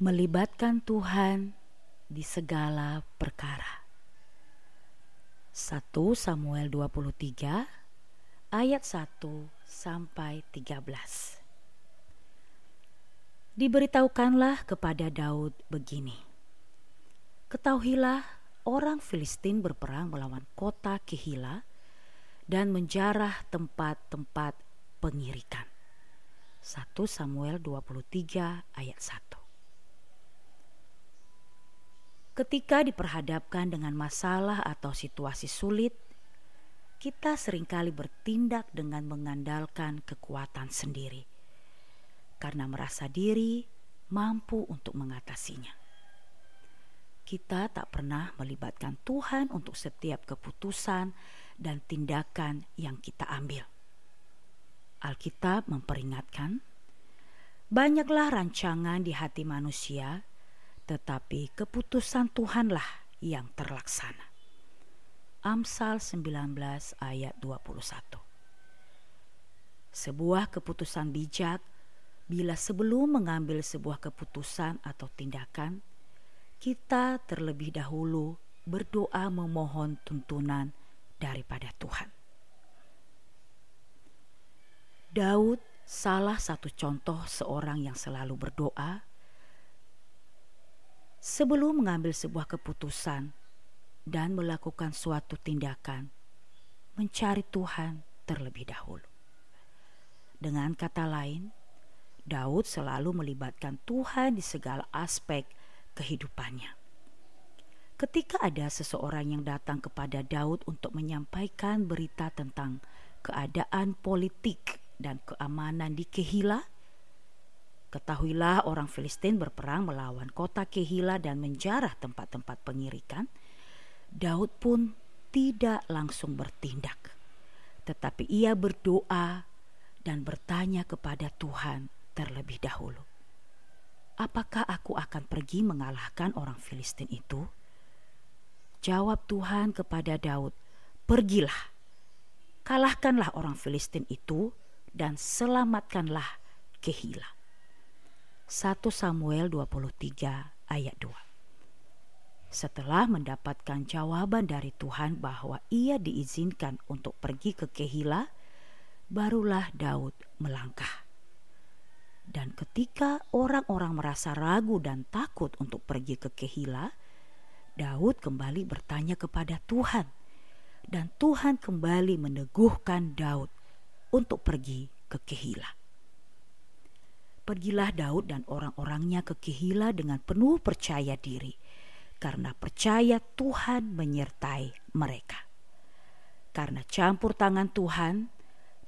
melibatkan Tuhan di segala perkara. 1 Samuel 23 ayat 1 sampai 13. Diberitahukanlah kepada Daud begini. Ketahuilah orang Filistin berperang melawan kota Kehila dan menjarah tempat-tempat pengirikan. 1 Samuel 23 ayat 1 Ketika diperhadapkan dengan masalah atau situasi sulit, kita sering kali bertindak dengan mengandalkan kekuatan sendiri karena merasa diri mampu untuk mengatasinya kita tak pernah melibatkan Tuhan untuk setiap keputusan dan tindakan yang kita ambil. Alkitab memperingatkan, banyaklah rancangan di hati manusia, tetapi keputusan Tuhanlah yang terlaksana. Amsal 19 ayat 21 Sebuah keputusan bijak bila sebelum mengambil sebuah keputusan atau tindakan, kita terlebih dahulu berdoa memohon tuntunan daripada Tuhan. Daud salah satu contoh seorang yang selalu berdoa sebelum mengambil sebuah keputusan dan melakukan suatu tindakan, mencari Tuhan terlebih dahulu. Dengan kata lain, Daud selalu melibatkan Tuhan di segala aspek kehidupannya. Ketika ada seseorang yang datang kepada Daud untuk menyampaikan berita tentang keadaan politik dan keamanan di Kehila, ketahuilah orang Filistin berperang melawan kota Kehila dan menjarah tempat-tempat pengirikan. Daud pun tidak langsung bertindak, tetapi ia berdoa dan bertanya kepada Tuhan terlebih dahulu apakah aku akan pergi mengalahkan orang Filistin itu? Jawab Tuhan kepada Daud, "Pergilah, kalahkanlah orang Filistin itu, dan selamatkanlah Kehila." 1 Samuel 23 ayat 2 Setelah mendapatkan jawaban dari Tuhan bahwa ia diizinkan untuk pergi ke Kehila, barulah Daud melangkah. Dan ketika orang-orang merasa ragu dan takut untuk pergi ke Kehila, Daud kembali bertanya kepada Tuhan. Dan Tuhan kembali meneguhkan Daud untuk pergi ke Kehila. Pergilah Daud dan orang-orangnya ke Kehila dengan penuh percaya diri, karena percaya Tuhan menyertai mereka. Karena campur tangan Tuhan,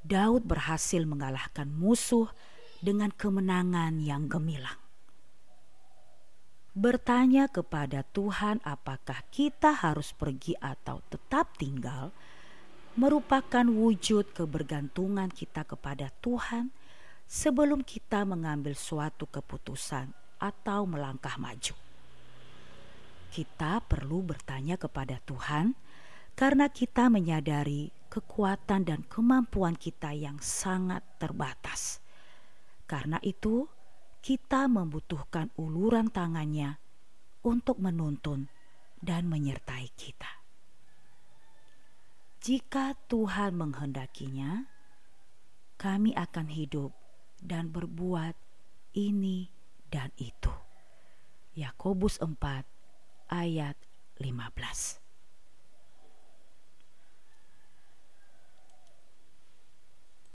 Daud berhasil mengalahkan musuh dengan kemenangan yang gemilang. Bertanya kepada Tuhan, apakah kita harus pergi atau tetap tinggal, merupakan wujud kebergantungan kita kepada Tuhan sebelum kita mengambil suatu keputusan atau melangkah maju. Kita perlu bertanya kepada Tuhan karena kita menyadari kekuatan dan kemampuan kita yang sangat terbatas karena itu, kita membutuhkan uluran tangannya untuk menuntun dan menyertai kita. Jika Tuhan menghendakinya, kami akan hidup dan berbuat ini dan itu. Yakobus 4 ayat 15